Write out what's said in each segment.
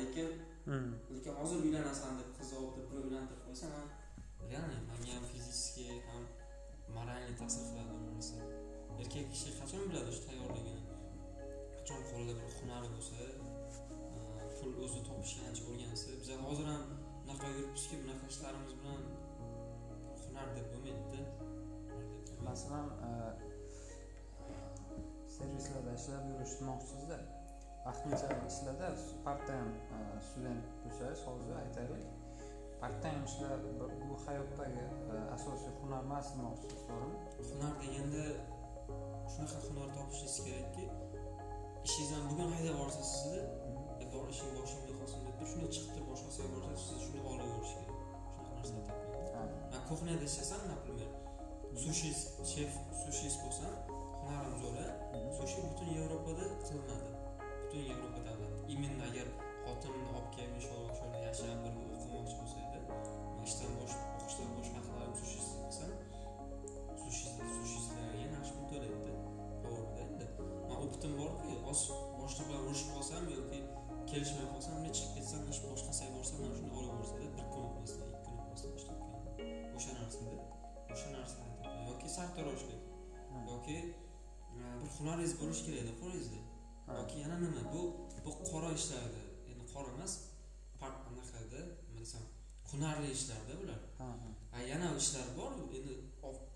lekin Hmm. lekin hozir uylanasan deb qiz olib deb birov uylantirib qo'ysa man реально manga ham fizически ham morальный ta'sir qiladi bu narsa erkak kishi qachon biladi shu tayyorligini? Qachon qo'lida bir hunari bo'lsa e, pul o'zi topishga ancha o'rgansa biz hozir ham bunaqa yuribmizki bunaqa ishlarimiz bilan hunar deb bo'lmaydida. Masalan e, servislarda ishlab yurishmoqchisizda vaqtinchalik ishlarda part time e, student bo'lsangiz hozir aytaylik. Part time ishlar bu- hayotdagi e, asosiy hunar emas demoqchisiz to'g'rimi hunar deganda shunaqa hunar topishingiz kerakki ishingizdan bugun haydab yuborsa sizni e, bor ishing boshimga qolsin deb turib shunday chiqib turib boshqasiga borsa sizni shunday olaverish kerak. Shunaqa narsa man кухняda ishlasam например sushi shef sushist bo'lsam hunarim zo'r Mhm. sushi butun yevropada qilinadi butun yevropa davlat imенно agar xotinimni olib kelib inshaalloh o'sha yashab birga o'qimoqchi bo'lsa edi ishdan bo'sh o'qishdan bo'sh vaqtlarim sushistlik qilsam sushist sushistlarga yaxshi pul to'laydida to'g'rida endi. Man opitim borku oz boshqa bilan urushib qolsam yoki kelishmay qolsam bunday chiqib ketsam ish boshqasiga borsam mana shuni olaversada bir kun o'tmasdan ikki kun o'tmasdan ishlab o'sha narsada o'sha narsani yoki sartaroshlik. Yoki e, bir hunaringiz bo'lishi kerakda qo'lingizda. Yoki yana nima? Bu bu qora ishlarda endi qora emas anaqada nima desam hunarli ishlarda bular. Yana ishlar bor. Endi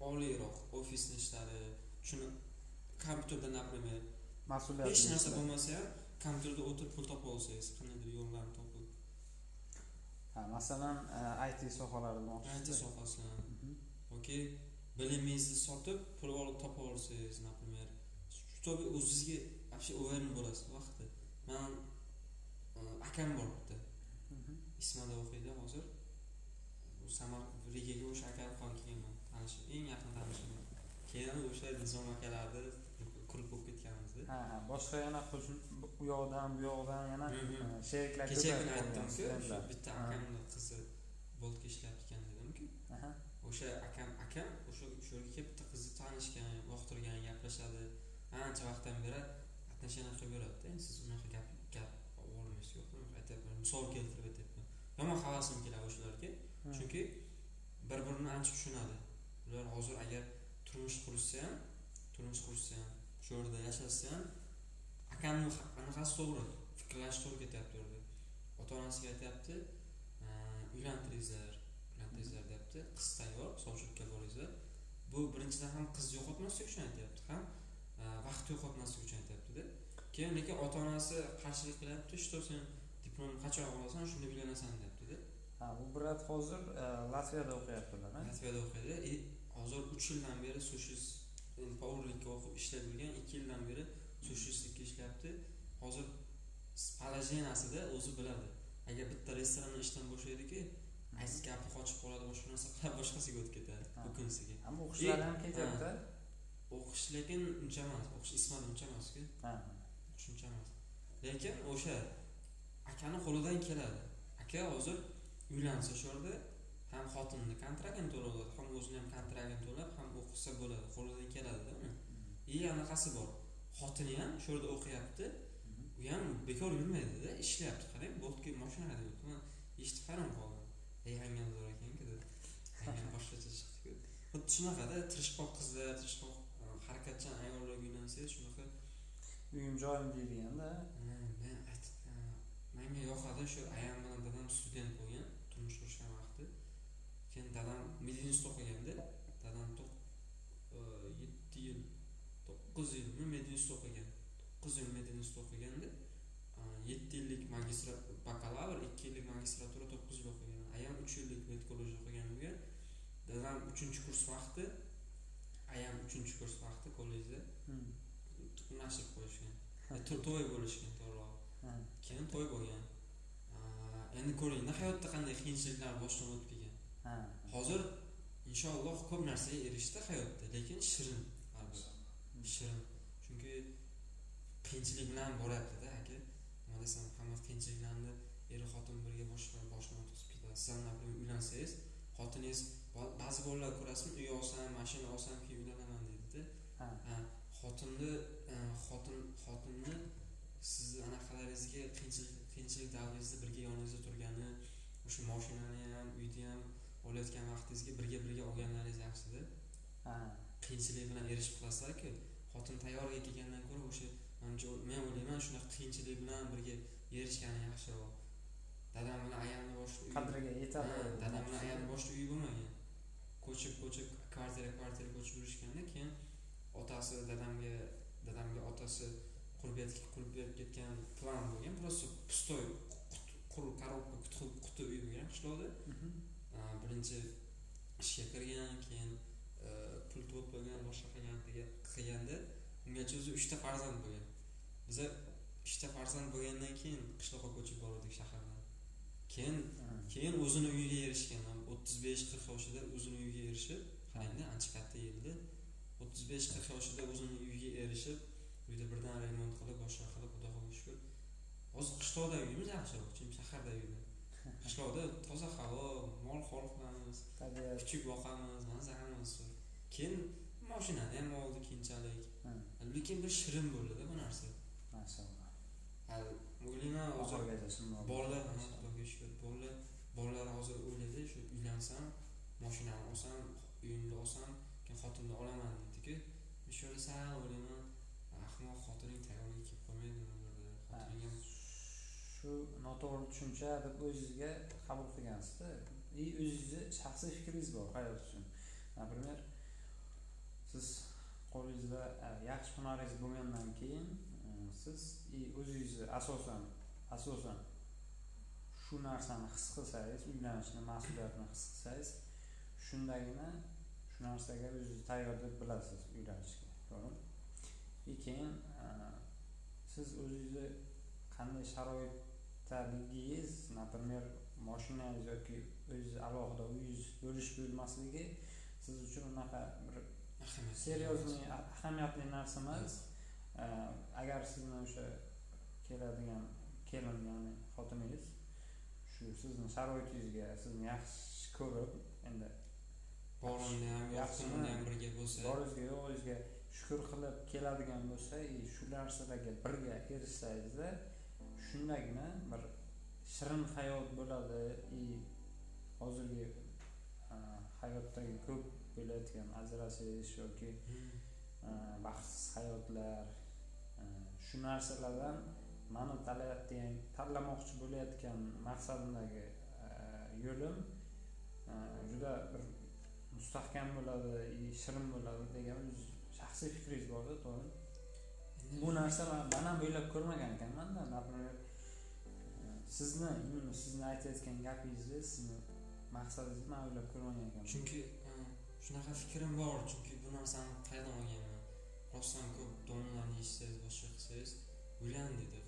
oliyroq ofisni ishlari shuni kompyuterda например mas'uliyatli hech narsa bo'lmasa ham kompyuterda o'tirib pul topa olsangiz qandaydir yo'llarni topib. Ha masalan e, IT sohalari IT sohasidan Mhm. yoki bilimingizni sotib pul olib topa olsangiz например shu tobi вообще уверен bo'lasiz. Vaqtda man e, akam bor bitta. Mhm. ismada o'qiydi hozir. Samar rigaga o'sha akani qolib kelganman tanishim eng yaqin tanishim keyin o'sha nizom akalarni kurib bo'lib ketganmizda. Ha ha boshqa yana u yoqdan bu yoqdan yana Mhm. sheriklar kecha kuni aytdimku bitta akamni qizi boltga ishlayapti ekan dedimku o'sha akam akam o'sha shu yerga kelib bitta qizni tanishgan yoqtirgan gaplashadi. Ancha vaqtdan beri отношение qilib yuradida endi siz unaqa gap gap olmaysiz yo'q aytyapman misol keltirib aytyapman. Yomon havasim keladi o'shalarga chunki bir birini ancha tushunadi. Ular hozir agar turmush qurishsa ham turmush qurishsa ham shu yerda yashashsa ham akamni anaqasi to'g'ri fikrlashi to'g'ri ketyapti u yerda. Ota onasiga aytyapti "Eee, uylantiringizlar uylantiringizlar deyapti. Qiz tayyor sovchilikka boringizlar bu birinchidan ham qizni yo'qotmaslik uchun aytyapti. Ham vaqt yo'qotmaslik uchun aytyaptida. Keyin lekin ota onasi qarshilik qilyapti что sen diplomni qachon olasan shunda uylanasan deyaptida. Ha bu brat hozir e, latviyada o'qiyaptilar latviyada o'qiydi и hozir uch yildan beri sushis поварlikka o'qib ishlab yurgan ikki yildan beri sushistlikka ishlayapti. Hozir положениесida o'zi biladi. Agar bitta restoranda ishdan bo'shaydiki aysiz gapi qochib qoladi boshqa narsa qilib boshqasiga o'tib ketadi Ha. bukunisiga ammo o'qishlari ham E, ketyapti o'qish lekin uncha emas o'qish ismadi uncha emasku. Ha. O'qish uncha emas. Lekin o'sha akani qo'lidan keladi. Aka hozir uylansa shu yerda ham xotinni kontraktini to'lab oladi ham o'zini ham kontraktini to'lab ham o'qisa bo'ladi qo'lidan keladida uni. И anaqasi bor xotini ham shu yerda o'qiyapti. Mhm. u ham bekor yurmaydida ishlayapti. Qarang boltga moshina haydayapti man eshitib hayron qoldim ey hangam zo'r ekanku deb boshqacha chiqdiku. Xuddi shunaqada tirishqoq qizlar tirishqoq harakatchan ayollarga uylansangiz shunaqa uyim joyim aytib e, menga yoqadi shu ayam bilan dadam student bo'lgan turmush qurishgan vaqti. Keyin dadam medinstda o'qiganda dadam e, yetti yil to'qqiz yilmi medinstda o'qigan to'qqiz yil medinstda o'qiganda yetti yillik magistra bakalavr ikki yillik magistratura to'qqiz yil o'qigan ayam uch yillik medkolleji o'qigan bo'lgan. Dadam uchinchi kurs vaqti ayam uchinchi kurs vaqti kollejda Hmm. nashr qo'yishgan To- to'y bo'lishgan to'g'rirog'i Ha. keyin to'y bo'lgan. Endi ko'ring hayotda qanday qiyinchiliklar boshdan o'tib kelgan? Hozir inshaalloh ko'p narsaga erishdi hayotda lekin shirin baribir shirin. Chunki qiyinchilik bilan boryaptida aka. Nima desam hamma qiyinchiliklarni er xotin birga boshqa boshdan o'tkazib ketadi. Siz ham например uylansangiz xotiningiz ba'zi bolalar ko'rasizmi uy olsam mashina olsam keyin uylanaman deydida xotinni xotin xotinni sizni anaqalaringizga qiyinchilik qiyinchilik davringizda birga yoningizda turgani o'sha moshinani ham uyni ham olayotgan vaqtingizga birga birga olganlaringiz yaxshida ha. Qiyinchilik bilan erishib qolasizlarku xotin tayyorga kelgandan ko'ra o'sha manimcha men o'ylayman shunaqa qiyinchilik bilan birga erishgani yaxshiroq dadam bilan ayamni boshqa uy qadriga yetadi. Dadam bilan ayamni boshqa uyi bo'lmagan ko'chib ko'chib kvartira kvartira ko'chib yurishganda keyin otasi dadamga dadamga otasi qurib qurib berib ketgan plan bo'lgan. Просто pustoy quruq коробка quti uy bo'lgan qishloqda birinchi ishga kirgan keyin e, pul to'plagan boshqa qilgan qilgan- qilganda ungacha o'zi uchta farzand bo'lgan. Biza uchta farzand bo'lgandan keyin qishloqqa ko'chib bordik shahardan keyin keyin o'zini uyiga erishgan o'ttiz besh qirq yoshida o'zini uyiga erishib qarangda ancha katta yilda o'ttiz besh qirq yoshida o'zini uyiga erishib uyda birdan remont qilib boshqa qilib xudoga shukur. Hozir qishloqda uyimiz yaxshiroq chunki shaharda uyimiz qishloqda toza havo mol xol qilamiz kuchuk boqamiz maza qilamiz keyin moshinani ham oldi keyinchalik. Ha. lekin bir shirin bo'ldida bu narsa. Hali o'ylayman hozir oxirigacha shundoq bolalar bolalar hozir o'ylaydi shu uylansam moshinani olsam uyimni olsam keyin xotinni olaman deydiku shu yerda sal o'ylayman. Ahmoq xotining tayyorga kelib xotining ham shu noto'g'ri tushuncha deb o'zingizga qabul qilgansizda и o'zingizni shaxsiy fikringiz bor hayot uchun. Например siz qo'lingizda e, yaxshi hunaringiz bo'lgandan keyin e, siz и o'zingizni asosan asosan shu narsani his qilsangiz uylanishni mas'uliyatni his qilsangiz shundagina shu narsaga o'zingizni tayyor deb bilasiz uylanishga to'g'rimi? И keyin e, siz o'zingizni qanday sharoitdaligingiz например moshinangiz yoki o'zingizni alohida uyingiz bo'lish bo'lmasligi siz uchun unaqa bir серьезный ahamiyatli narsa emas Э, agar sizni o'sha keladigan kelin ya'ni xotiningiz shu sizni sharoitingizga sizni yaxshi ko'rib endi borini ham yo'qini ham birga bo'lsa boringizga yo'g'ingizga shukur qilib keladigan bo'lsa и shu narsalarga birga erishsangizda shundagina bir shirin hayot bo'ladi и hozirgi e, hayotdagi ko'p bo'layotgan ajrashish yoki Hmm. e, baxtsiz hayotlar e, shu narsalardan mani tanlayotgan tanlamoqchi bo'layotgan maqsadimdagi e, yo'lim e, juda bir mustahkam bo'ladi и shirin bo'ladi degan shaxsiy fikringiz borda to'g'ri? Bu narsa man ham o'ylab ko'rmagan ekanmanda например e, sizni именно sizni aytayotgan gapingizni sizni maqsadingizni man o'ylab ko'rmagan ekanman. Chunki shunaqa fikrim bor chunki bu narsani qayerdan olganman. Rostdan ko'p domlalarni eshitsangiz boshqa qilsangiz uylan deydi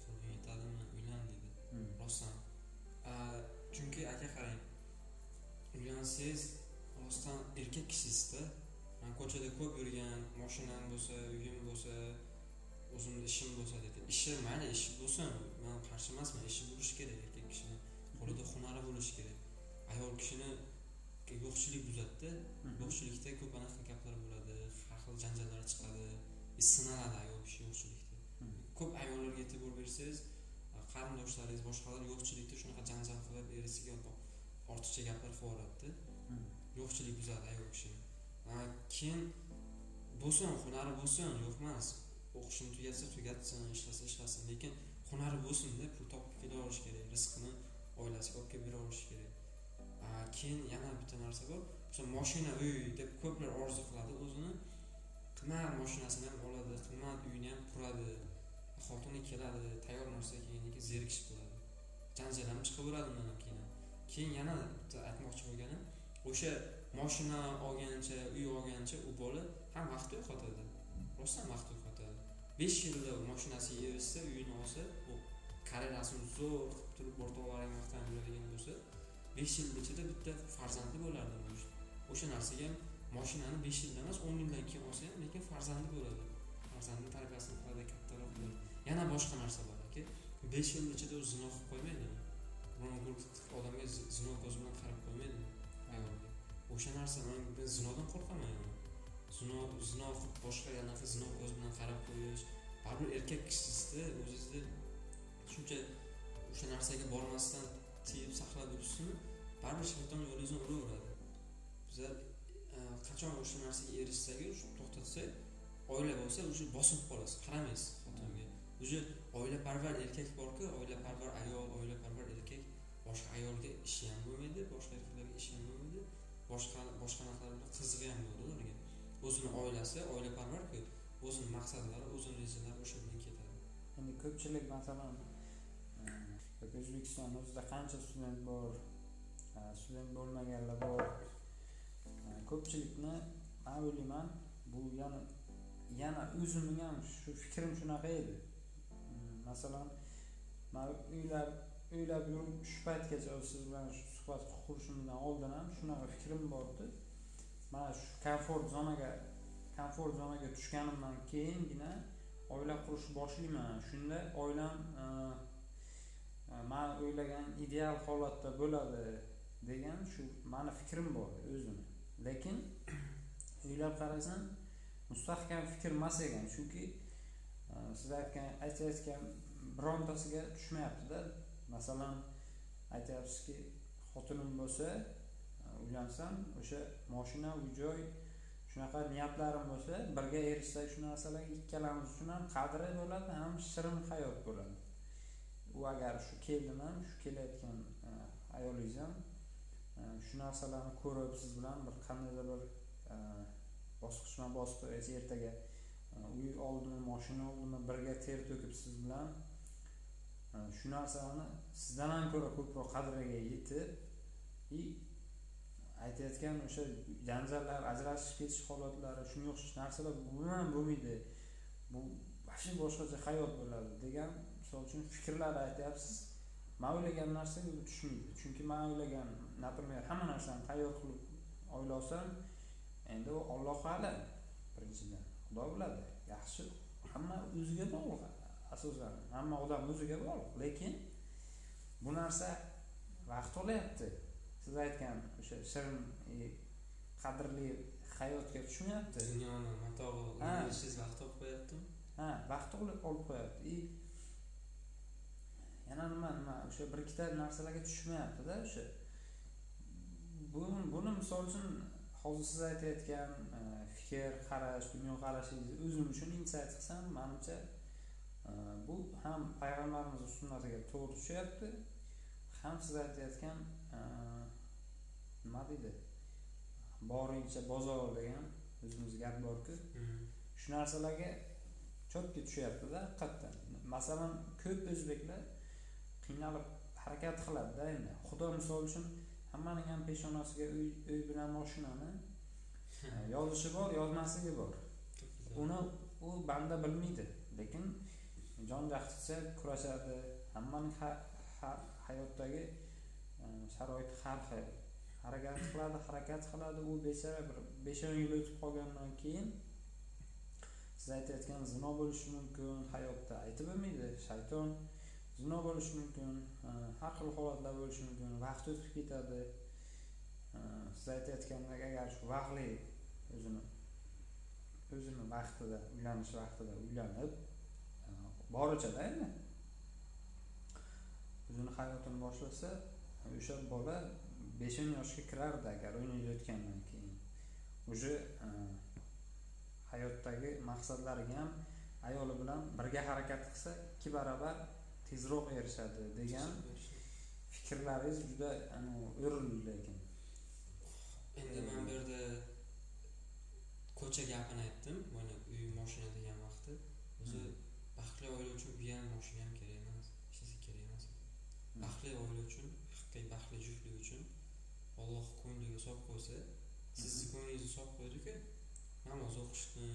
chunki aka qarang. Uylansangiz rostdan erkak kishisizda man ko'chada ko'p yurgan moshinam bo'lsa uyim bo'lsa o'zimni ishim bo'lsa deydi ishi mayli ishi bo'lsin. Man qarshi emasman ishi bo'lishi kerak erkak kishini. Qo'lida hunari bo'lishi kerak. Ayol kishini yo'qchilik buzadida yo'qchilikda ko'p anaqa gaplar bo'ladi. Har xil janjallar chiqadi. Sinaladi ayol kishi yo'qchilikda. Ko'p ayollarga e'tibor bersangiz qarindoshlaringiz boshqalar yo'qchilikda shunaqa janjal qilib erisiga ortiqcha gaplar qilib yuboradida Hmm. yo'qchilik buzadi ayol kishini. A, keyin bo'lsin hunari bo'lsin yo'q emas. O'qishini tugatsa tugatsin ishlasa ishlasin lekin hunari bo'lsinda pul topib kela olishi kerak rizqini oilasiga olib kelib bera olishi kerak. Keyin yana bitta narsa bor. O'sha moshina uy deb ko'plar orzu qiladi o'zini qimmat moshinasini ham oladi qimmat uyini ham quradi xotini keladi tayyor narsa kelgandan keyin zerikishib qoladi. Janjal ham chiqaveradi undan ham keyin. Keyin yana bitta aytmoqchi bo'lganim o'sha moshina olgancha uy olgancha u bola ham vaqt yo'qotadi. Rostdan vaqt yo'qotadi. Besh yilda moshinasiga erishsa uyini olsa u karyerasini zo'r qilib turib o'rtoqlariga maqtanib yuradigan bo'lsa besh yil ichida bitta farzandli bo'lardi o'sha narsaga ham moshinani besh yilda emas o'n yildan keyin olsa ham lekin farzandli bo'ladi. Farzandni tarbiyasini qiladi kattaroq bo'ladi yana boshqa narsa bor aka. Besh yil ichida u zino qilib qo'ymaydi biron odamga zino ko'zi bilan qarab qo'ymaydi ayolga. O'sha narsa man zinodan qo'rqaman. Zino zino qilib boshqa anaqa zino ko'zi bilan qarab qo'yish. Baribir erkak kishisizda o'zizni shuncha o'sha narsaga bormasdan tiyib saqlab yurishsin baribir shayton yo'lingizni uraveradi. Bizlar e, qachon o'sha narsaga erishsak to'xtatsak oila bo'lsa уже bosinib qolasiz qaramaysiz. Уже oilaparvar erkak borku oilaparvar ayol oilaparvar erkak boshqa ayolga ishi ham bo'lmaydi boshqa erkaklarga ishi ham bo'lmaydi boshqa boshqa narsalar bilan qizig'i ham bo'ladi ularga o'zini oilasi oilaparvarku o'zini maqsadlari o'zini rejalari o'sha bilan ketadi. Endi ko'pchilik masalan o'zbekistonda o'zida qancha student bor student bo'lmaganlar bor ko'pchilikni man o'ylayman bu yana yana o'zimning ham shu fikrim shunaqa edi. Masalan man uylab o'ylab yurib shu paytgacha siz bilan shu suhbat qurishimdan oldin ham shunaqa fikrim bor edi mana shu komfort zonaga komfort zonaga tushganimdan keyingina oila qurishni boshlayman. Shunda oilam man o'ylagan ideal holatda bo'ladi degan shu mani fikrim bor o'zimni lekin o'ylab qarasam mustahkam fikr emas ekan. Chunki siz aytgan aytayotgan birontasiga tushmayaptida masalan aytyapsizki xotinim bo'lsa e, uylansam o'sha moshina uy joy shunaqa niyatlarim bo'lsa birga erishsak shu narsalarga ikkalamiz uchun ham qadri bo'ladi ham shirin hayot bo'ladi. U agar shu kelin ham shu kelayotgan e, ayolingiz ham e, shu narsalarni ko'rib siz bilan bir qandaydir bir bosqichma bosqich ertaga uy oldimi moshina oldimi birga ter to'kib siz bilan shu narsani sizdan ham ko'ra ko'proq qadriga yetib и aytayotgan o'sha janjallar ajrashib ketish holatlari shunga o'xshash narsalar umuman bo'lmaydi. Bu вообще boshqacha hayot bo'ladi degan misol uchun fikrlar aytyapsiz. Man o'ylagan narsa u tushmaydi. Chunki man o'ylagan например hamma narsani tayyor qilib o'ylasam endi u olloh alam birinchidan xudo biladi. Yaxshi hamma o'ziga bog'liq. Asosan hamma odam o'ziga bog'liq lekin bu narsa vaqt olyapti. Siz aytgan o'sha shirin e, qadrli hayotga tushmayapti dunyoni yetishingiz vaqt olib qo'yyaptimi ha vaqt olib qo'yapti. И yana nima nima o'sha bir ikkita narsalarga tushmayaptida o'sha. Bu buni misol uchun hozir siz aytayotgan e, fikr qarash dunyoqarashingizni o'zim uchun insayt qilsam manimcha bu ham payg'ambarimizni sunnatiga to'g'ri tushyapti ham siz aytayotgan nima deydi boringcha bozor degan o'zimizda gap borku shu narsalarga chotki tushyaptida haqiqatdan masalan ko'p o'zbeklar qiynalib harakat qiladida endi xudo misol uchun hammaning ham peshonasiga uy bilan moshinani yozishi bor yozmasligi bor uni u banda bilmaydi lekin jon jahdicha kurashadi. Hammaning hayotdagi e, sharoiti har xil harakat qiladi harakat qiladi. U bechora bir besh o'n yil o'tib qolgandan keyin siz aytayotgan zino bo'lishi mumkin hayotda aytib bo'lmaydi shayton zino bo'lishi mumkin e, har xil holatlar bo'lishi mumkin vaqt o'tib ketadi. E, siz aytayotgandek agar shu vaqtli o'zini o'zini vaqtida uylanish vaqtida uylanib borichada endi. O'zini hayotini boshlasa o'sha bola besh o'n yoshga kirardi agar o'n yil o'tgandan keyin. Уже e, hayotdagi maqsadlariga ham ayoli bilan birga harakat qilsa ikki barobar tezroq erishadi degan fikrlaringiz juda o'rinli lekin. Endi man bu yerda ko'cha gapini aytdim mana uy moshina degan vaqti o'zi. Baxtli oila uchun uy ham moshina ham kerak emas. Hech narsa kerak emas. Baxtli oila uchun haqiqiy baxtli juftlik uchun olloh ko'ngliga solib qo'ysa sizni ko'nglingizni solib qo'ydiku namoz o'qishni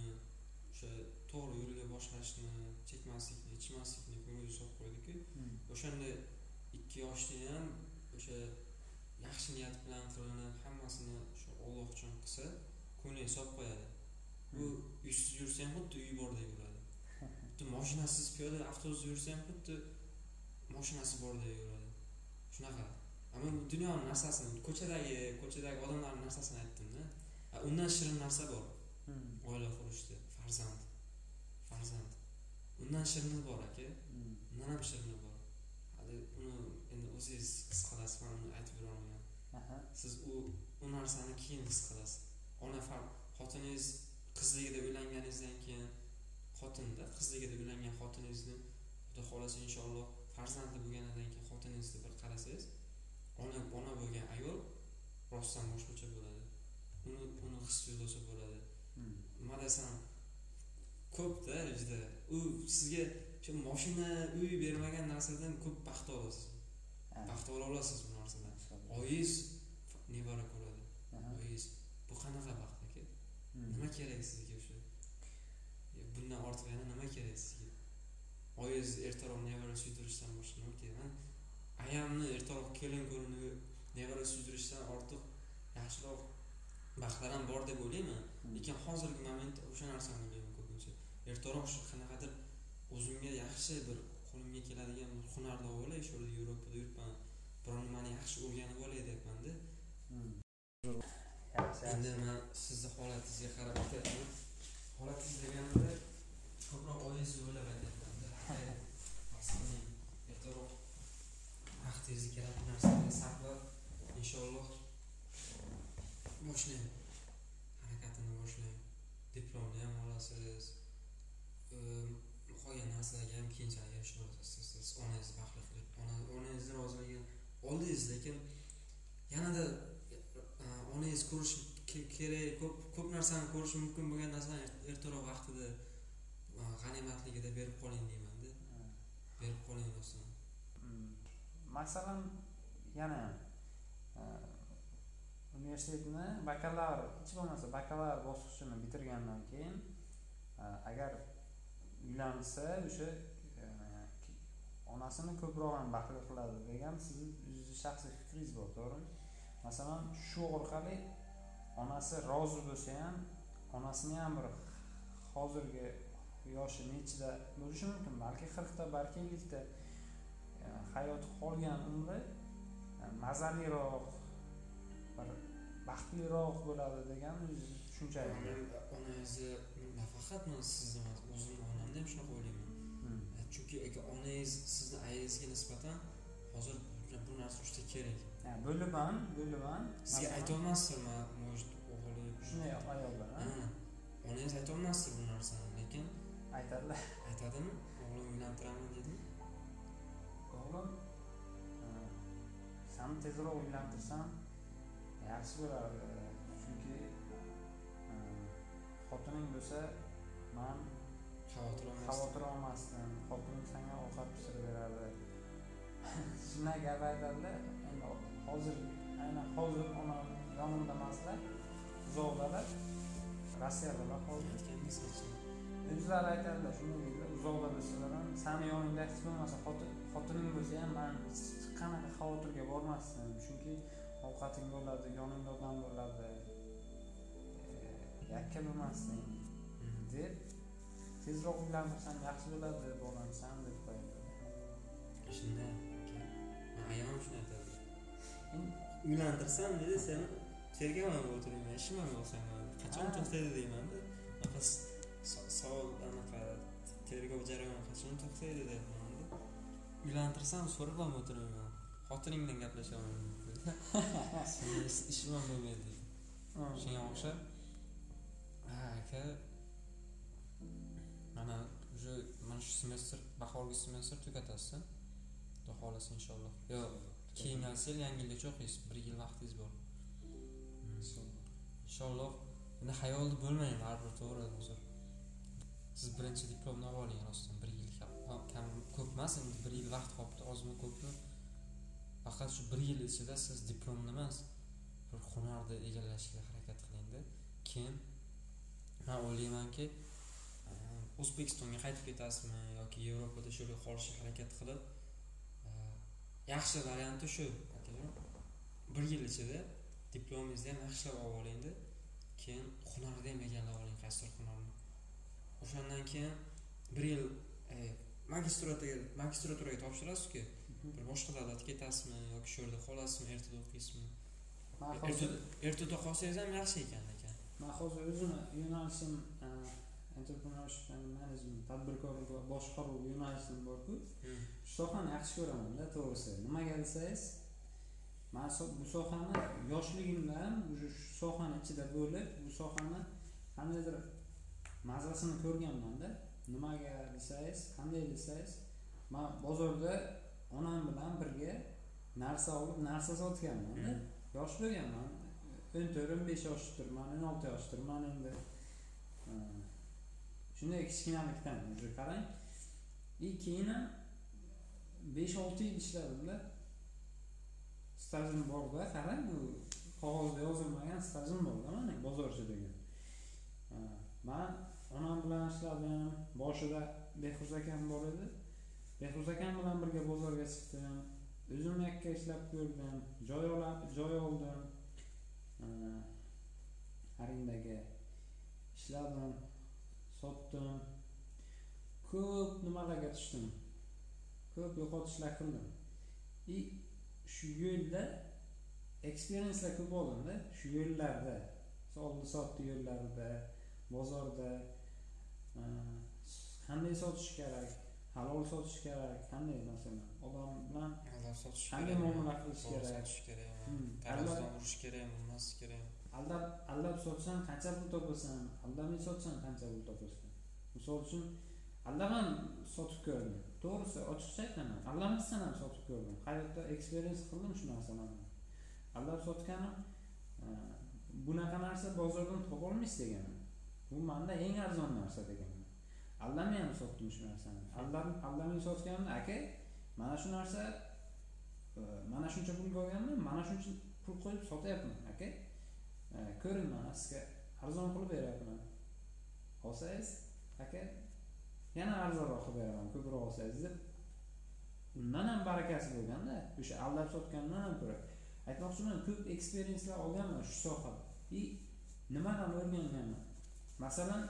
o'sha to'g'ri yo'lga boshlashni chekmaslikni ichmaslikni ko'ngliga solib qo'ydiku. Hmm. o'shanda ikki yoshda ham o'sha yaxshi niyat bilan qilinib hammasini shu olloh uchun qilsa ko'ngliga solib qo'yadi. U uysiz yursa ham xuddi uyi bordek bo'ladi xuddi moshinasiz piyoda avtobusda yursa ham xuddi moshinasi bordek bo'ladi shunaqa. Bu dunyoni narsasini ko'chadagi ko'chadagi odamlarni narsasini aytdimda. Undan shirin narsa bor. Hmm. oila qurishda farzand farzand. Undan shirini bor aka. Hmm. undan ham shirini bor. Uni endi o'zingiz his qilasiz man uni aytib berolmayman aha. Siz u u narsani keyin his qilasiz. Ona xotiningiz qizligida uylanganingizdan keyin xotinda qizligida uylangan xotiningizni xudo xohlasa inshaalloh farzandli bo'lganidan keyin xotiningizni bir qarasangiz ona ona bo'lgan ayol rostdan boshqacha bo'ladi. Uni uni his tuyg'usi bo'ladi. Hmm. nima desam ko'pda juda u sizga shu moshina uy bermagan narsadan ko'p baxt olasiz. Baxt ola olasiz bu narsadan. Oyingiz nevara ko'radi. Oyingiz bu qanaqa baxt aka? Hmm. nima kerak sizga bundan ortiq yana nima kerak sizga? Oyingiz ertaroq nevara suydirishdan boshqa nima kerak man ayamni ertaroq kelin ko'rinib nevara suydirishdan ortiq yaxshiroq baxtlar ham bor deb o'ylayman. Hmm. lekin hozirgi momentda o'sha narsani o'ylayman ko'pincha. Ertaroq shu qanaqadir o'zimga yaxshi bir qo'limga keladigan bir hunarni olib olay shu yerda yevropada yuribman biror nimani yaxshi o'rganib olay deyapmanda Hmm. yaxshi endi man sizni holatingizga qarab aytyapman holatingiz deganimda ko'proq oyingizni o'ylab aytyapmanda masalan, ertaroq vaqtingizni kerakli narsalarga sarflab inshaalloh boshlang harakatini boshlang diplomni ham olasiz qolgan narsalarga ham keyinchalik erishib olasiz siz onangizni baxtli qilib onangizni roziligini oldingiz lekin yanada e, onangiz ko'rish kerak ko'p ko'p narsani ko'rishi mumkin bo'lgan narsani ertaroq vaqtida g'animatligida berib qoling deymanda. Berib qoling rostdan Hmm. masalan yana e, universitetni bakalavr hech bo'lmasa bakalavr bosqichini bitirgandan keyin e, agar uylansa o'sha e, onasini ko'proq ham baxtli qiladi degan sizni o'zizni shaxsiy fikringiz bor to'g'rimi? Masalan shu orqali onasi rozi bo'lsa ham onasini ham bir hozirgi yoshi nechida bo'lishi mumkin balki qirqda balki ellikda hayoti qolgan umri e, mazaliroq bir baxtliroq bo'ladi degan tushuncha onangizni nafaqat man sizni emas o'zimni onamni ham shunaqa o'ylayman. Hmm. E, chunki aka onangiz sizni ayangizga nisbatan hozir bu narsa juda kerak. Bo'lib ham sizga aytolmasdir man может o'g'li shunday ayollar onangiz aytolmasdir bu narsani aytadilar aytadimi? O'g'lim uylantiraman deydimi o'g'lim sani tezroq uylantirsam yaxshi bo'lardi. Chunki xotining bo'lsa man xavotir olmasdim. xotinim senga ovqat pishirib berardi shunaqa gap aytadilar endi hozir aynan hozir onam yonimda emaslar uzoqdalar rossiyadalar hozir o'zlari aytadilar shunday deydilar uzoqda bo'lsalar ham sani yoningda hech bo'lmasa xotin xotining bo'lsa ham man hech qanaqa xavotirga bormasdim chunki ovqating bo'ladi yoningda odam bo'ladi e, yakka bo'lmasding deb tezroq uylantirsam yaxshi bo'ladi bolam san deb qo'yadi. Shunday man ayam ham shuni aytadi uylantirsam dedi sen tergov o'tirayman ishim ham yo'q sanga qachon to'xtaydi deymanda savol anaqa tergov jarayoni qachon to'xtaydi deyapmanda uylantirsam so'rab ham o'tirmayman xotiningdan gaplashaman dedi seni is- ishim ham bo'lmaydi shunga o'xshab ha aka mana уже mana shu semestr bahorgi semestr tugatasiz xudo xohlasa inshaalloh. Yo keyingi yil yangi yilgacha o'qiysiz bir yil vaqtingiz bor. Inshaalloh. Endi xayolda bo'lmang baribir to'g'ri. hozir siz birinchi diplomni olib oling rostdan bir yil kam, ko'p emas endi bir yil vaqt qolibdi ozmi ko'pmi? Faqat shu bir yil ichida siz diplomni emas bir hunarni egallashga harakat qilingda. Keyin man o'ylaymanki e, o'zbekistonga qaytib ketasizmi yoki yevropada shu yerda qolishga harakat qilib? E, yaxshi varianti shu bir yil ichida diplomingizni ham yaxshilab olib olingda. Keyin hunarni ham egallab oling qaysidir hunarni. O'shandan keyin bir yil e, magistraturaga magistraturaga topshirasizku. Bir boshqa davlatga ketasizmi yoki shu yerda qolasizmi ertada o'qiysizmi? Ertada qolsangiz ham yaxshi ekan ekan. Man hozir o'zimni yo'nalishim e, entrepreneurship and management tadbirkorlik va boshqaruv yo'nalishim borku. Hmm. shu sohani yaxshi ko'ramanda to'g'risi. Nimaga desangiz man bu sohani yoshligimdan уже shu sohani ichida bo'lib bu sohani qandaydir mazasini ko'rganmanda nimaga desangiz qanday desangiz man bozorda onam bilan birga narsa olib narsa sotganmanda Hmm. yosh bo'lganman. O'n to'rt o'n besh yoshdirman o'n olti yoshdirman endi. Э, shunday kichkinalikdan уже qarang. И keyin ham besh olti yil ishladimda stajim borda qarang u qog'ozda yozilmagan stajim borda mani bozorchidagi Э, man onam bilan ishladim boshida behruz akam bor edi. Behruz akam bilan birga bozorga chiqdim o'zim yakka ishlab ko'rdim joy joy oldim. Arendaga ishladim sotdim. Ko'p nimalarga tushdim. Ko'p yo'qotishlar qildim. И shu yo'lda eksperienslar ko'p oldimda. Shu yo'llarda oldi sotdi yo'llarida bozorda qanday sotish kerak? Halol sotish kerak? Qanday masalan? Odam bilan sotish qanday muomala qilish kerak? sotish kerakmi Hmm. urish kerakmi urmaslik kerakmi aldab aldab sotsang qancha pul topasan? Aldamay sotsang qancha pul topasan? Misol uchun aldab ham sotib ko'rdim. To'g'risi ochiqcha aytaman. Aldamasdan ham sotib ko'rdim. Hayotda eksperiens qildim shu narsalarni. Aldab sotganim e, bunaqa narsa bozordan topolmaysiz deganman bu manda eng arzon narsa degan. Aldamay ham sotdim shu narsani? Aldab sotganimda aka mana shu narsa e, mana shuncha pulga olganman mana shuncha pul qo'yib sotyapman aka. E, ko'ring mana sizga arzon qilib beryapman. Olsangiz aka yana arzonroq qilib beraman ko'proq olsangiz deb. Undan ham barakasi bo'lganda o'sha aldab sotgandan ham ko'ra. Aytmoqchiman ko'p eksperienslar olganman shu sohada. И nimadan o'rganganman? Masalan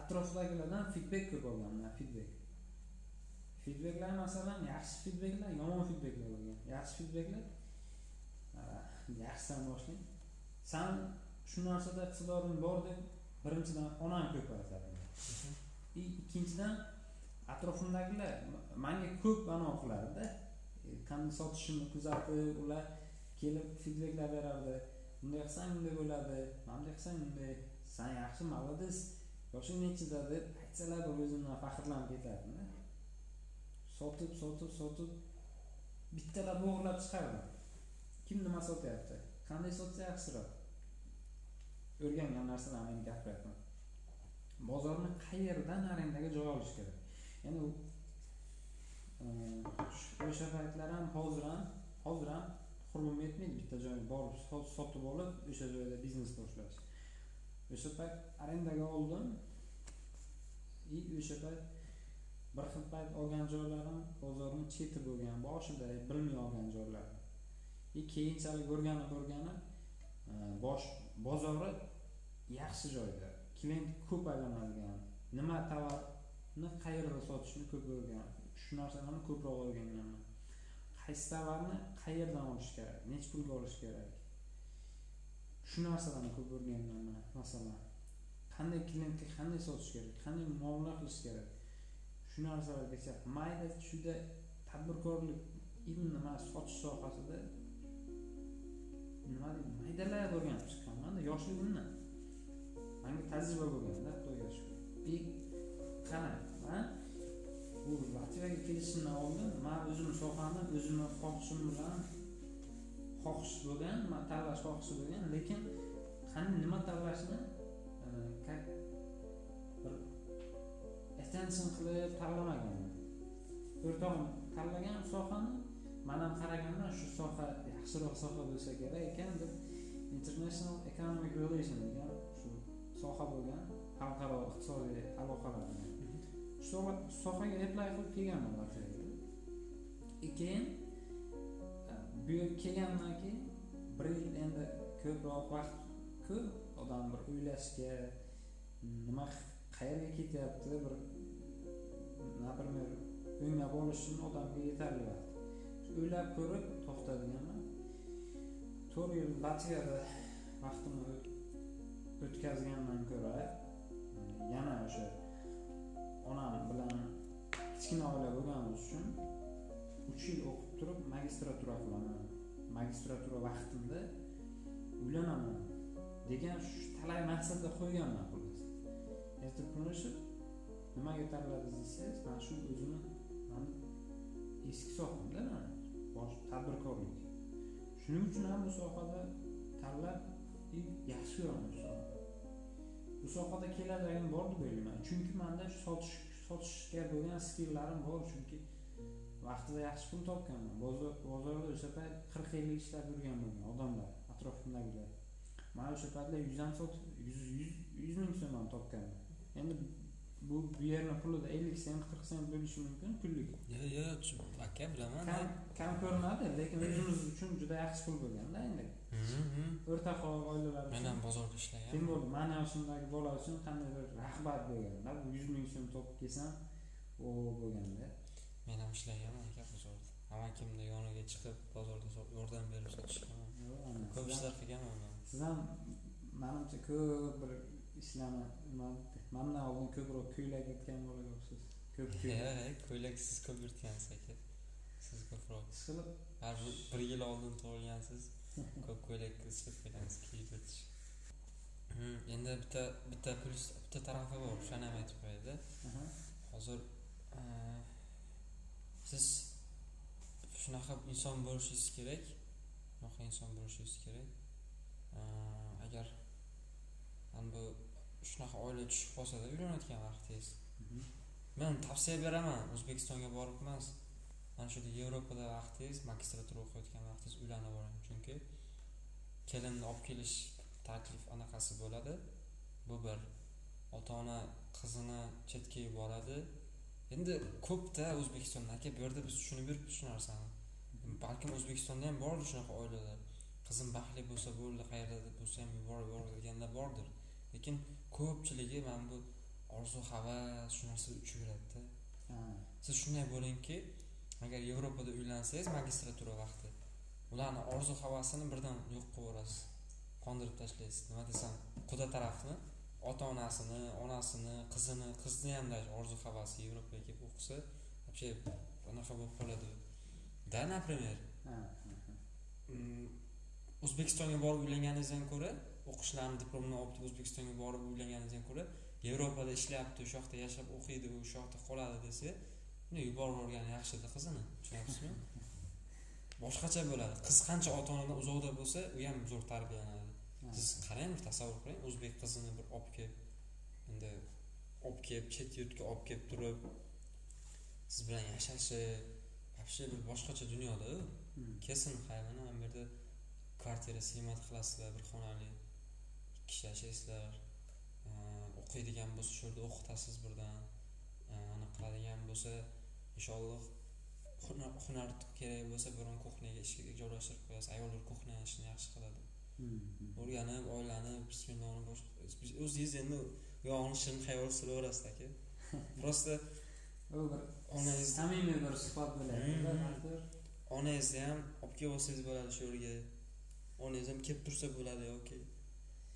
atrofdagilardan feedback ko'p olganman feedback. Feedbacklar masalan yaxshi feedbacklar yomon feedbacklar bo'lgan yaxshi feedbacklar yaxshisidan boshlang. San shu narsada iqtidoring bor deb birinchidan onam ko'p aytadi и ikkinchidan atrofimdagilar manga ko'p bano qilardida e, qanday sotishimni kuzatib ular kelib feedbacklar berardi. Bunday qilsang bunday bo'ladi bunday qilsang bunday san yaxshi молодец yoshing nechida deb aytsalar bir o'zimdan faxrlanib ketardimda. Sotib sotib sotib bittalab o'g'irlab chiqardim kim nima sotyapti? Qanday sotsa yaxshiroq. O'rgangan narsalarni endi gapiryapman bozorni qayerdan arendaga joy olish kerak? Ya'ni u e, o'sha paytlar ham hozir ham hozir ham hurmim yetmaydi bitta joyga borib sotib olib o'sha joyda biznes boshlash o'sha payt arendaga oldim. И o'sha payt bir xil payt olgan joylarim bozorni cheti bo'lgan boshida bilmay olgan joylar. И keyinchalik o'rganib o'rganib e, bosh bozori yaxshi joyda klient ko'p aylanadigan nima tovarni qayerda sotishni ko'p o'rgan shu narsalarni ko'proq o'rganganman qaysi tovarni qayerdan olish kerak nechi pulga olish kerak? Shu narsalarni ko'p o'rganganman masalan qanday klientga qanday sotish kerak qanday muomala qilish kerak shu narsalargacha mayda chuyda tadbirkorlik именно mana sotish sohasida nima deydi maydalar o'rganib chiqqanmanda yoshligimdan manga tajriba bo'lganda xudoga shukur и qarang man bu latviyaga kelishimdan oldin man o'zimni sohani o'zimni xohishim bilan xohish bo'lgan tanlash xohishi bo'lgan lekin qanday nima tanlashni e, bir attention qilib tanlamaganman o'rtog'im tanlagan sohani man ham qaraganman shu soha yaxshiroq soha bo'lsa kerak ekan deb international economic relation degan shu soha bo'lgan xalqaro iqtisodiy aloqalar degan. Shu soha- sohaga apply qilib kelganman keyin bu yerga kelgandan keyin bir yil endi ko'proq vaqt odam bir o'ylashga nima qayerga ketyapti bir например o'nglab olish uchun odamga yetarli vaqt. O'ylab ko'rib to'xtadiganman. To'rt yil latviyada vaqtimni o'tkazgandan ko'ra yana o'sha onam bilan kichkina oila bo'lganimiz uchun uch yil o'qib turib magistratura qilaman. Magistratura vaqtimda uylanaman degan shu talay maqsadda qo'yganman xullas. Erta turmushib nimaga tanladi desangiz mana shu o'zimni mani eski sohamda mani bosh tadbirkorlik. Shuning uchun ham bu sohada tanlab yaxshi ko'raman shu sohani bu sohada keladigan bor deb o'ylayman chunki manda sotish sotishga bo'lgan skilllarim bor chunki vaqtida yaxshi pul topganman. Bozor bozorda o'sha payt qirq ellik ishlab yurgan bo'lgan odamlar atrofimdagilar. Man o'sha paytlar yuz ham sotib yuz yuz ming so'm ham topganman. Endi bu bu yerni pulida ellik sent qirq sent bo'lishi mumkin kunlik yo'q yo'q aka bilaman kam kam ko'rinadi lekin o'zimiz uchun juda yaxshi pul bo'lganda endi o'rtahoq oilalar men uchun. Ham bozorda ishlaganman bo'ldi? Mani yoshimdagi bola uchun qandaydir rag'bat bo'lganda bu yuz ming so'm topib kelsam o bo'lganda men ham ishlaganman aka bozorda amakimni yoniga chiqib bozorda yordam berib sotishganman ko'p ishlar qilganman man siz ham manimcha ko'p bir ishlarni nima mandan oldin ko'proq ko'ylak yutgan bolaga o'xshaysiz ko'p ko'ylak. Ko'ylak siz ko'p yurtgansiz aka. Siz ko'proq. Ishqilib bir yil oldin tug'ilgansiz ko'p ko'ylak ishlab kelgansiz kiyib yurtish. Hmm, endi bitta bitta plyus bitta tarafi bor o'shani ham aytib qo'yayda aha, hozir eh, siz shunaqa inson bo'lishingiz kerak. Shunaqa inson bo'lishingiz kerak. Agar mana bu shunaqa oila tushib qolsada uylanayotgan vaqtingiz. Mhm, men tavsiya beraman o'zbekistonga borib emas. Mana shu yevropada vaqtingiz magistratura o'qiyotgan vaqtingiz uylanib oling. Chunki kelinni olib kelish taklif anaqasi bo'ladi. Bu bir ota ona qizini chetga yuboradi endi ko'pda o'zbekistonda aka bu yerda biz tushunib yuribmiz shu narsani balkim o'zbekistonda ham bordir shunaqa oilalar. Qizim baxtli bo'lsa bo'ldi qayerda bo'lsa ham yuborib yuboradiganlar bordir. Lekin ko'pchiligi mana bu orzu havas shu narsada uchib yuradida. Siz shunday bo'lingki agar yevropada uylansangiz magistratura vaqti ularni orzu havasini birdan yo'q qilib yuborasiz. Qondirib tashlaysiz. Nima desam quda tarafni ota onasini onasini qizini qizni ham orzu havasi yevropaga kelib o'qisa вообще bunaqa bo'lib qoladi. Да например mm, o'zbekistonga borib uylanganingizdan ko'ra o'qishlarini diplomini olib o'zbekistonga borib uylanganingizdan ko'ra yevropada ishlayapti o'sha yoqda yashab o'qiydi o'sha yoqda qoladi desa yuborgani yaxshida qizini tushunyapsizmi boshqacha bo'ladi. Qiz qancha ota onadan uzoqda bo'lsa u ham zo'r tarbiyalanadi siz qarang bir tasavvur qiling o'zbek qizini bir olib kelib endi olib kelib chet yurtga olib kelib turib siz bilan yashashi вообще bir boshqacha dunyoda hmm, kelsin hay mana bu yerda kvartira siymat qilasizlar bir xonali ikki kishi yashaysizlar. O'qiydigan bo'lsa shu yerda o'qitasiz birdan. Anaqa qiladigan bo'lsa inshaalloh hunar kerak bo'lsa biron kuxnyaga ishga joylashtirib qo'yasiz. Ayollar kuxnya ishini yaxshi qiladi. O'rganib oilanib bismillahni bosh o'zingiz endi u yog'ini shirin xayol suraverasiz aka. Просто u bir onangiz samimiy bir suhbat bo'lyaptida Hmm. onangizni ham olib kelib olsangiz bo'ladi shu yerga. Onangiz ham kelib tursa bo'ladi yoki.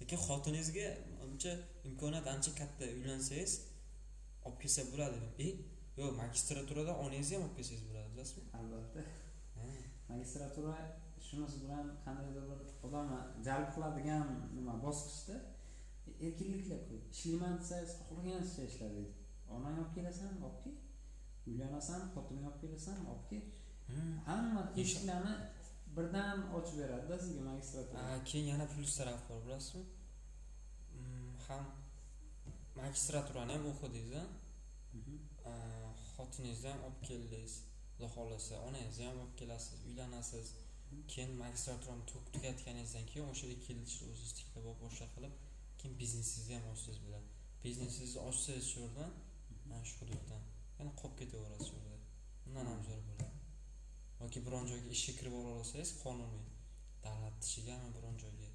Lekin xotiningizga ancha imkoniyat ancha katta uylansangiz olib kelsa bo'ladi. E yo'q magistraturada onangizni ham olib kelsangiz bo'ladi bilasizmi? Albatta. Magistratura shunisi bilan qandaydir bir odamni jalb qiladigan nima bosqichda erkinliklar ko'p. Ishlayman desangiz xohlaganingizcha ishla deydi. Onang olib kelasan olib kel uylanasan xotining olib kelasan olib kel Hmm. hamma eshiklarni birdan ochib beradida sizga magistratura keyin yana plyus tarafi bor bilasizmi? Mm, ham magistraturani ham o'qidingiz Mhm. Xotiningizni ham olib keldingiz xudo xohlasa onangizni ham olib kelasiz uylanasiz keyin magistraturani tugatganingizdan keyin o'sha yerda kelishni o'zingiz tiklab olib boshqa qilib keyin biznesingizni ham ochsangiz bo'ladi. Biznesingizni ochsangiz shu yerdan mana shu hududdan yana qolib ketaverasiz shu yerda. Undan ham zo'r bo'ladi. Yoki biron joyga ishga kirib ola olsangiz qonuniy davlat ishigami biron joyga?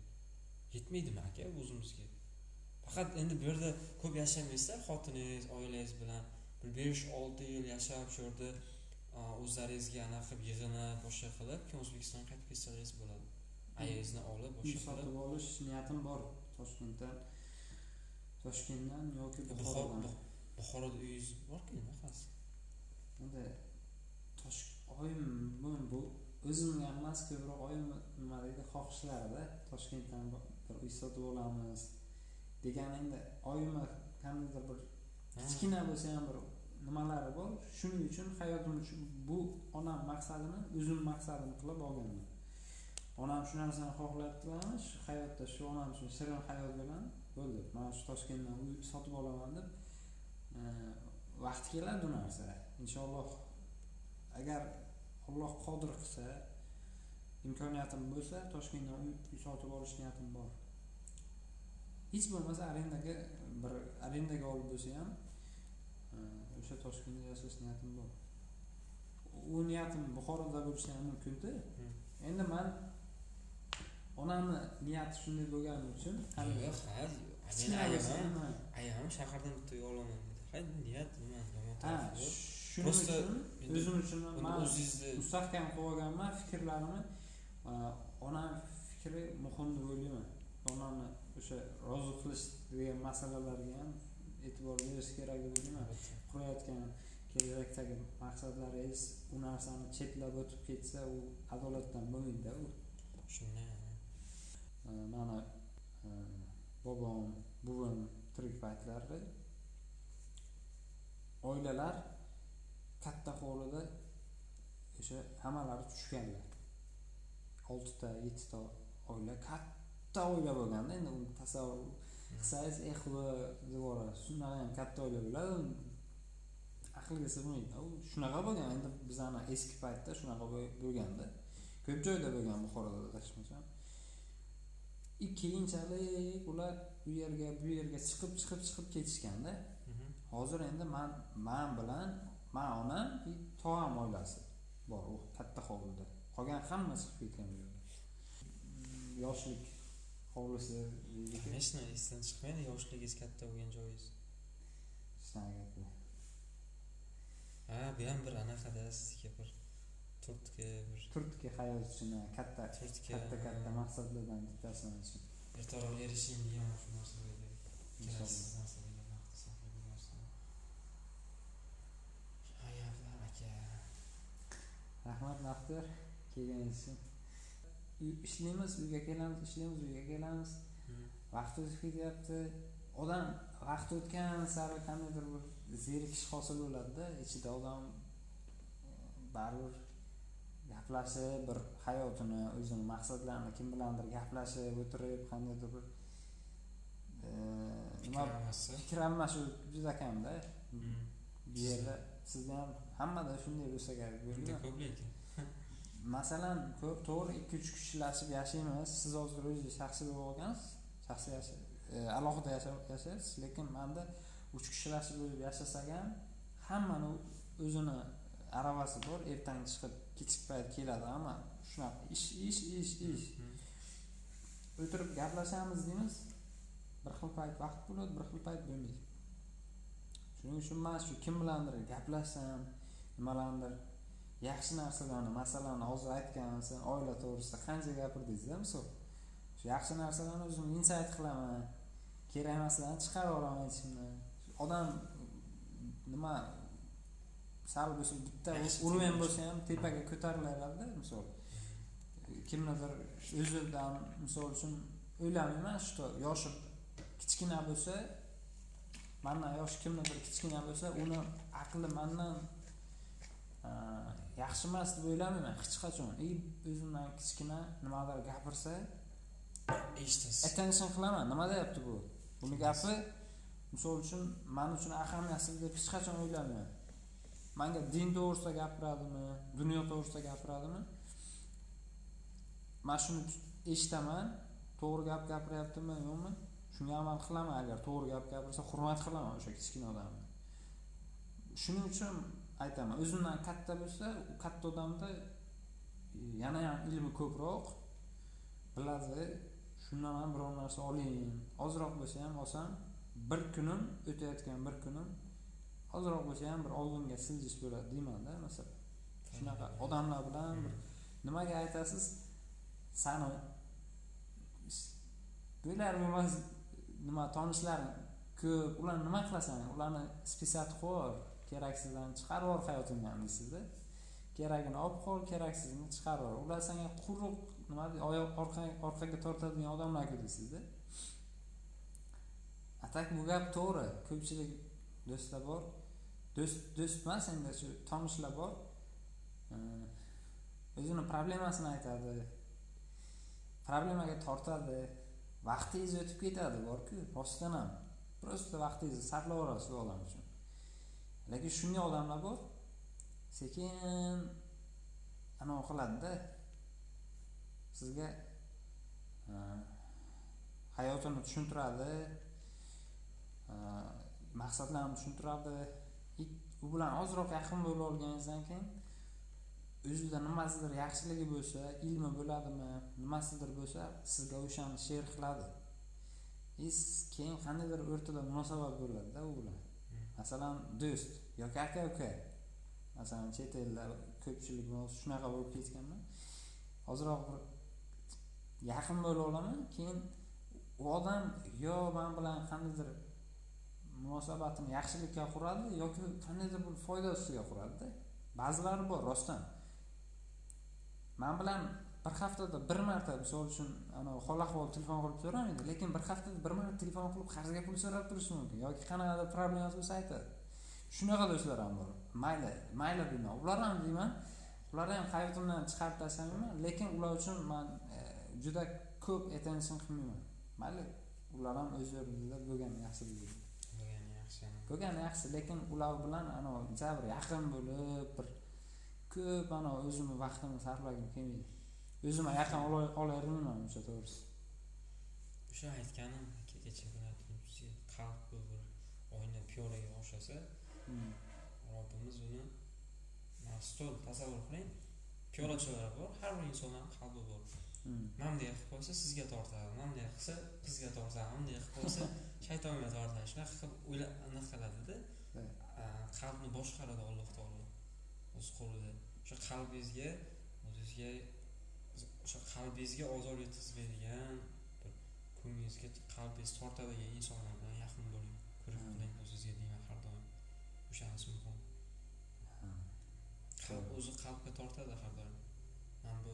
Yetmaydimi aka o'zimizga? Faqat endi bu yerda ko'p yashamaysizlar xotiningiz oilangiz bilan. Bir besh olti yil yashab shu yerda o'zlaringizga anaqa qilib yig'inib boshqa qilib keyin o'zbekistonga qaytib kelsalaringiz bo'ladi. Ayangizni olib qilib. sotib olish niyatim bor. Toshkentdan toshkentdan yoki buxoro buxorodan. Bux- buxoroda uyingiz borku bunaqasi endi tosh oyim bu o'zimga emas ko'proq oyim nima deydi xohishlarida toshkentdan bir uy sotib olamiz degan endi oyimni qandaydir bir kichkina bo'lsa ham bir nimalari bor? Shuning uchun hayotim uchun bu onam maqsadini o'zim maqsadim qilib olganman. Onam shu narsani xohlayaptilarmi shu hayotda shu onam uchun shirin hayot bilan bo'ldi. Mana shu toshkentdan uy sotib olaman deb e, vaqti keladi u narsa. Inshaalloh agar alloh qodir qilsa imkoniyatim bo'lsa toshkentdan uy sotib olish niyatim bor. Hech bo'lmasa arendaga bir arendaga olib bo'lsa ham e, o'sha toshkentda yashash niyatim bor. U niyatim buxoroda bo'lishi ham mumkinda. Hmm. endi man onamni niyati shunday bo'lgani uchun ham shahardan bitta uy olaman dedi ha niyat nima shuning uchun o'zim uchun man o'zingizni mustahkam qilib olganman fikrlarimni. Onam fikri muhim deb o'ylayman. Onamni o'sha rozi qilish degan masalalarga ham e'tibor berish kerak deb o'ylayman qurayotgan kelajakdagi maqsadlaringiz u narsani chetlab o'tib ketsa u adolatdan bo'lmaydida u. Shunday mani e, bobom buvim tirik paytlari oilalar katta hovlida o'sha hammalari tushganlar. Oltita yettita oila katta oila bo'lganda endi uni tasavvur qilsangiz eh xudo devora shunaqa ham katta oila bo'ladi aqlga sig'maydi u shunaqa bo'lgan endi bizani eski paytda shunaqa bo'l- bo'lganda. Ko'p joyda bo'lgan buxoroda adashmasam и keyinchalik ular u yerga bu yerga chiqib chiqib chiqib ketishganda Mhm. hozir endi man man bilan man onam и tog'am oilasi bor u katta hovlida. Qolgan hamma chiqib ketgan bu yerga Mm, yoshlik hovlisi deydiku конечно esdan chiqmaydi yoshligingiz katta bo'lgan joyingiz. Shunaqa gaplar ha bu ham bir anaqada sizga bir turtki bir turtki hayot uchun katta turtki katta katta maqsadlardan bittasi mana shu ertaroq erishing degan shu narsalarga keraksiz narsalarga vaqt sarflab yuborsin hayotlar aka. Rahmat maqtar kelganingiz uchun ishlaymiz uyga kelamiz ishlaymiz uyga kelamiz. Vaqt o'tib ketyapti. Odam vaqt o'tgan sari qandaydir bir zerikish hosil bo'ladida ichida odam e, baribir gaplashib bir hayotini o'zini maqsadlarini kim bilandir gaplashib o'tirib qandaydir bir e, nima fikr almashuv juda kamda. Mhm. bu yerda sizda ham hammada shunday bo'lsa kerak bo'lgan ko'p lekin. Masalan ko'p to'g'ri ikki uch kishilashib yashaymiz. Siz hozir o'zingiz shaxsiy bo'lib olgansiz shaxsiy e, alohida yasha- yashaysiz. Lekin manda uch kishilarcha bo'lib yashasak ham hammani o'zini aravasi bor ertangi chiqib kechki payt keladi hamma shunaqa ish ish ish ish. O'tirib gaplashamiz deymiz. Bir xil payt vaqt bo'ladi bir xil payt bo'lmaydi. Shuning uchun man shu kim bilandir gaplashsam nimalarnidir yaxshi narsalarni masalan hozir aytgan oila to'g'risida qancha gapirdingizda misol? Shu yaxshi narsalarni o'zim insayt qilaman kerak emaslarni chiqarib yuboraman ichimdan odam nima sal bo'lsa bitta urgan bo'lsa ham tepaga ko'tarilaveradida misol. Kimnidir o'zidan misol uchun o'ylamayman что yoshi kichkina bo'lsa mandan yoshi kimnidir kichkina bo'lsa uni aqli mandan yaxshi emas deb o'ylamayman hech qachon. И o'zimdan kichkina nimadir gapirsa eshitasiz. attention qilaman nima deyapti bu? Buni gapi misol uchun man uchun ahamiyatsiz deb hech qachon o'ylamayman manga din to'g'risida gapiradimi dunyo to'g'risida gapiradimi? Man shuni eshitaman to'g'ri gap gapiryaptimi yo'qmi? Shunga amal qilaman agar to'g'ri gap gapirsa hurmat qilaman o'sha kichkina odamni shuning uchun aytaman o'zimdan katta bo'lsa u katta odamda e, yana ham ilmi ko'proq. Biladi shundan ham biror narsa oling. Ozroq bo'lsa ham olsam bir kunim o'tayotgan bir kunim ozroq bo'lsa ham bir oldinga siljish bo'ladi deymanda masalan shunaqa odamlar bilan bir nimaga aytasiz? Sani. Bo'lar bo'lmas nima tanishlaring ko'p. Ularni nima qilasan? Ularni qilib yubor keraksizlarni chiqarib yubor hayotingdan deysizda. Keragini olib qol keraksizini chiqarib yubor ular senga quruq nima deydi oyoq orqaga tortadigan odamlarku deysizda atak bu gap to'g'ri ko'pchilik do'stlar bor do'st do'st emas endi shu tanishlar bor o'zini problemasini aytadi problemaga tortadi vaqtingiz o'tib ketadi borku rostdan ham просто vaqtingizni sarflab yuborasiz u odam uchun lekin shunday odamlar bor sekin anavi qiladida sizga hayotini tushuntiradi Э, maqsadlarini tushuntiradi. U bilan ozroq yaqin bo'lib olganingizdan keyin o'zida nimasidir yaxshiligi bo'lsa ilmi bo'ladimi nimasidir bo'lsa sizga o'shani sher qiladi. И keyin qandaydir o'rtada munosabat bo'ladida u bilan. Masalan do'st yoki aka uka masalan chet elda ko'pchilik shunaqa bo'lib ketganman ozroq bir yaqin bo'lib olaman keyin u odam yo man bilan qandaydir munosabatini yaxshilikka quradi yoki qandaydir bir foyda ustiga quradida. Ba'zilari bor rostdan. Man bilan bir haftada bir marta misol uchun anavi hol ahvol telefon qilib so'ramaydi lekin bir haftada bir marta telefon qilib qarzga pul so'rab turishi mumkin yoki qanaqadir problemasi bo'lsa aytadi. Shunaqa do'stlar ham bor. Mayli mayli deyman. Ular ham deyman ularni ham hayotimdan chiqarib tashlamayman lekin ular uchun man e, juda ko'p attention qilmayman. Mayli ular ham o'z o'rnida bo'lgani yaxshi deydi bo'lgani yaxshi lekin ular bilan anavi bir yaqin bo'lib bir ko'p anavi o'zimni vaqtimni sarflagim kelmaydi o'zimga yaqin olavermayman uncha to'g'risi o'sha aytganim kecha qalb bir oyna piyolaga o'xshasa hmm. robbimiz uni stol tasavvur qiling piyolachalar bor har bir insonni qalbi bor hmm. manday qilib qo'ysa sizga tortadi manday qilsa qizga tortadi manday qilib qo'ysa shaytonga tortadi shunaqa qilib o'ylab anaqa qiladida qalbni boshqaradi alloh taolo o'z qo'lida. O'sha qalbingizga o'zizga o'sha qalbingizga ozor yetkazmaydigan bir ko'nglingizga qalbingiz tortadigan insonlar bilan yaqin bo'ling ko'rib qiling o'zizga deyman har doim o'shanisi muhim. Qalb o'zi qalbga tortadi har doim. Man bu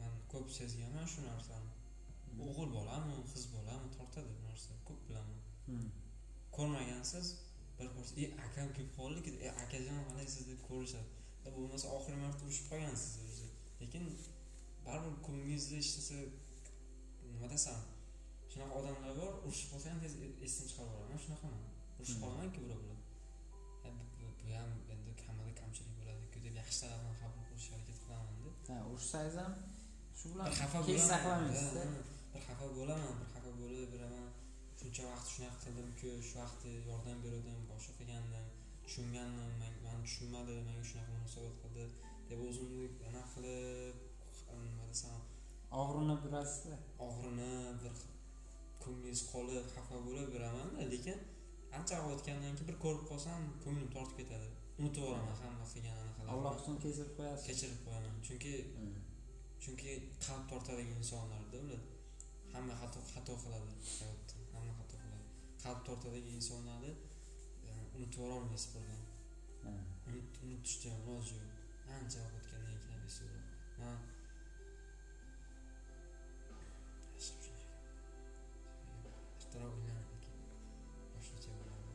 man ko'p sezganman shu narsani o'g'il bolami qiz bolami tortadi bu narsa ko'p bilaman. Ko'rmagansiz bir ko'rsa e akam kelib e akajon qalaysiz deb ko'rishadi? Bo'lmasa oxirgi marta urushib qolgansiz o'zi. Lekin baribir ko'nglingizda hech narsa nima desam shunaqa odamlar bor urushib qolsa ham tez esdan chiqarib yuboraman shunaqaman urushib hmm. qolamanku birov bilan bu ham endi kamida kamchilik bo'ladiku deb yaxshi tarafini qabul qilishga harakat qilamanda ha urushsangiz ham shu bilan xafa saqlamaysizda bir xafa bo'laman bir xafa bo'lib beraman. Shuncha vaqt shunaqa qildimku shu vaqtda yordam bergandim boshqa qilgandim tushungandim mani tushunmadi menga shunaqa munosabat qildi deb o'zimni anaqa qilib nima desam og'rinib yurasizda og'rinib bir ko'nglingiz qolib xafa bo'lib yuramanda lekin ancha vaqt o'tgandan keyin bir ko'rib qolsam ko'nglim tortib ketadi. Unutib yuboraman hamma qilgan anaqalarni alloh uchun kechirib qo'yasiz. Kechirib qo'yaman chunki hmm. chunki qalb tortadigan insonlarda ular hamma xato xato qiladi. Hayotda hamma xato qiladi. Qalb tortadigan insonlarni unutib yuborolmaysiz birdan. Unutishda iloji yo'q. Ancha vaqt o'tgandan keyin eslab man ertaroq uylanadi boshqacha bo'ladi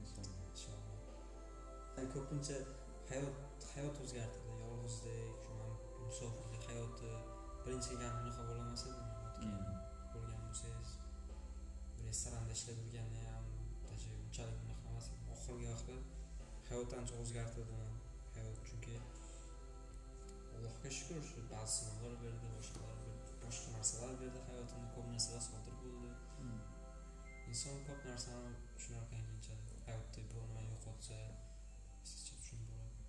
inshaalloh inshaalloh ko'pincha hayot hayot o'zgartirdi. Yolg'izlik musofirlik hayoti. Birinchi kelganda bunaqa bo'lamas edi ko'rgan bo'lsangiz restoranda ishlab yurganda ham unchalik bunaqa emas. Oxirgi vaqtda hayot ancha o'zgartirdi hayot chunki allohga shukur shu ba'zi sinovlar berdi boshqalar boshqa narsalar berdi hayotimda ko'p narsalar sodir bo'ldi. Hmm. inson ko'p narsani tushunarkan keyinchalik. Hayotda biror nima yo'qotsa tushunib bo'ladi.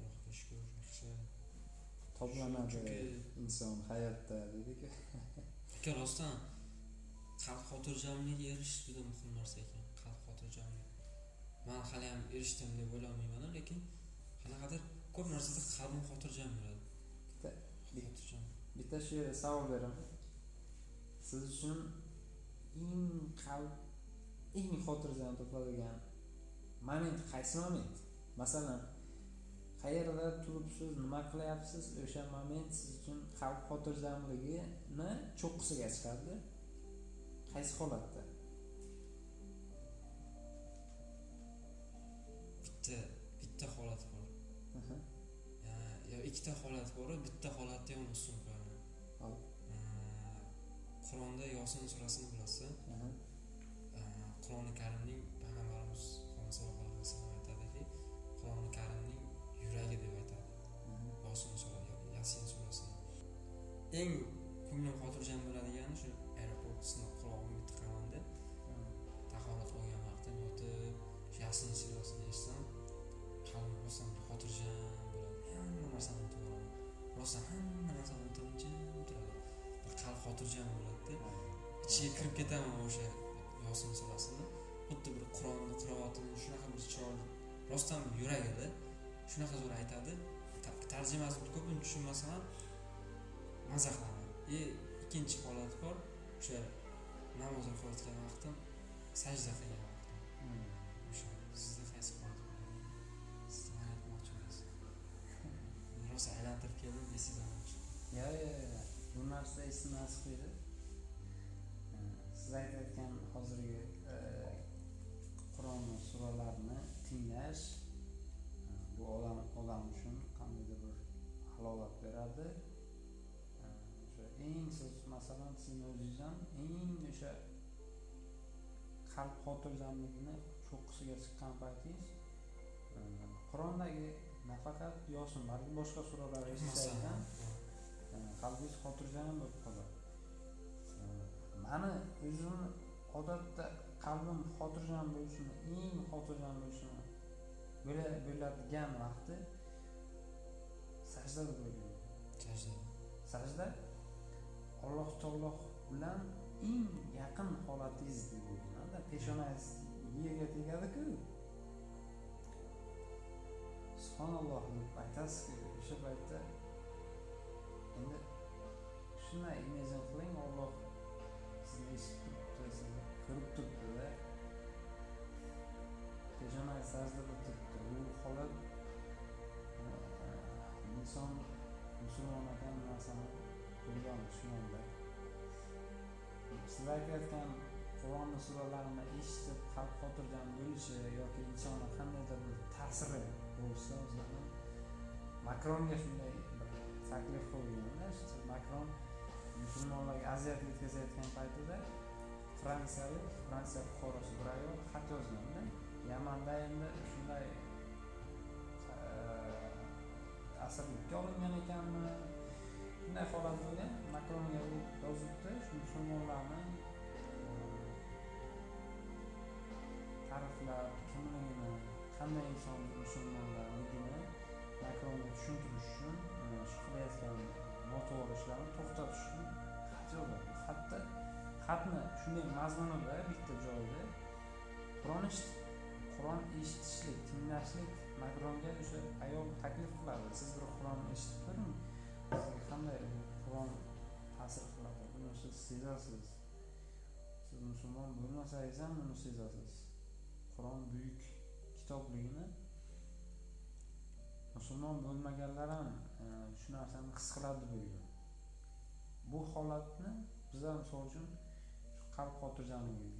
Allohga shukur yaxshi toblanadi inson hayotda deydiku aka rostdan qalb xotirjamlikka erishish juda muhim narsa ekan qalb xotirjamlik. Man haliyam erishdim deb o'ylamayman lekin qanaqadir ko'p narsada qalbim xotirjam yuradi bitta shu yerda savol beraman. Siz uchun eng qalb eng xotirjam topadigan moment qaysi moment? Masalan qayerda turibsiz nima qilyapsiz o'sha moment siz uchun qalb xotirjamligini cho'qqisiga chiqadi qaysi holatda? Bitta bitta holat bor. Yo ikkita holat boru bitta holatda ham ustun qo'yaman qur'onda yosin surasini bilasiz qur'oni karimning payg'ambarimiz sallallohu alayhi vasallam aytadiki qur'oni aytadi yosin sura yasin surasini eng ko'nglim xotirjam bo'ladigani shu aeroportni qulog'imga tiqamanda tahorat olgan vaqtim yotib shu yasin surasini eshitsam qalbim rostdan xotirjam bo'ladi. Hamma narsani unutib olaman. Rostdan hamma narsani unutib jim turadi. Bir qalb xotirjam bo'ladida. Ichiga kirib ketaman o'sha yosin surasini xuddi bir qur'onni qiroatini shunaqa bir chiroyli rostdan yuragida shunaqa zo'r aytadi. Ta- tarjimasini ko'pini tushunmasam ham maza qilaman и ikkinchi holat bor o'sha namoz o'qiyotgan vaqtim sajda qilgan vaqtim. Hmm, o'sha sizda qaysi holat bo'ladi siz aytmoqchi bo'lasiz. Rosa aylantirib keldim esingizdan yo'q yo'q bu narsa esimdan chiqmaydi siz aytayotgan hozirgi e, qur'onni suralarini tinglash e, bu odam odam uchun halovat beradi. O'sha eng siz masalan sizni o'zingiz ham eng o'sha qalb xotirjamlikni cho'qqisiga chiqqan paytingiz qur'ondagi nafaqat yosin balki boshqa suralar eshitsangiz ham qalbingiz xotirjam bo'lib qoladi. Mani o'zimni odatda qalbim xotirjam bo'lishini eng xotirjam bo'lishini bo'la- bo'ladigan vaqti sajda deb o'ylayman sajda. Sajda? Alloh taolo bilan eng yaqin holatingiz deb o'ylaymanda peshonangiz yerga tegadiku. Subhanalloh deb aytasizku o'sha paytda. Endi shunday imajin qiling olloh sizni eshitib turibdi sizni ko'rib turibdida. Peshonangiz sajdada turibdi. Bu holat inson musulmon ekan bu narsani bilgan tushunadi sizlar aytayotgan qur'onni suralarini eshitib qalb xotirjam bo'lishi yoki insonni qandaydir bir ta'siri bo'lsa o'zlarini makronga shunday bir taklif qo'yganda makron musulmonlarga aziyat yetkazayotgan paytida fransiyalik fransiya fuqarosi bir ayol xat yozganda yamanda endi shunday asirlikka olingan ekanmi shunday holat bo'lgan makronga yozibdi shu musulmonlarni ta'riflab kimligini qanday inson musulmonlarligini makronga tushuntirish uchun shu qilayotgan noto'g'ri ishlarni to'xtatish uchun xat yozadi xatda xatni shunday mazmunida bitta joyda qur'on qur'on eshitishlik tinglashlik makronga o'sha ayol taklif qiladi. Siz bir qur'on eshitib ko'ring. Sizga qanday qur'on ta'sir qiladi? Buni siz sezasiz. Siz musulmon bo'lmasangiz ham buni sezasiz. Qur'on buyuk kitobligini musulmon bo'lmaganlar ham e, shu narsani his qiladi bo'lgan bu holatni bizlar misol uchun qalb xotirjamligi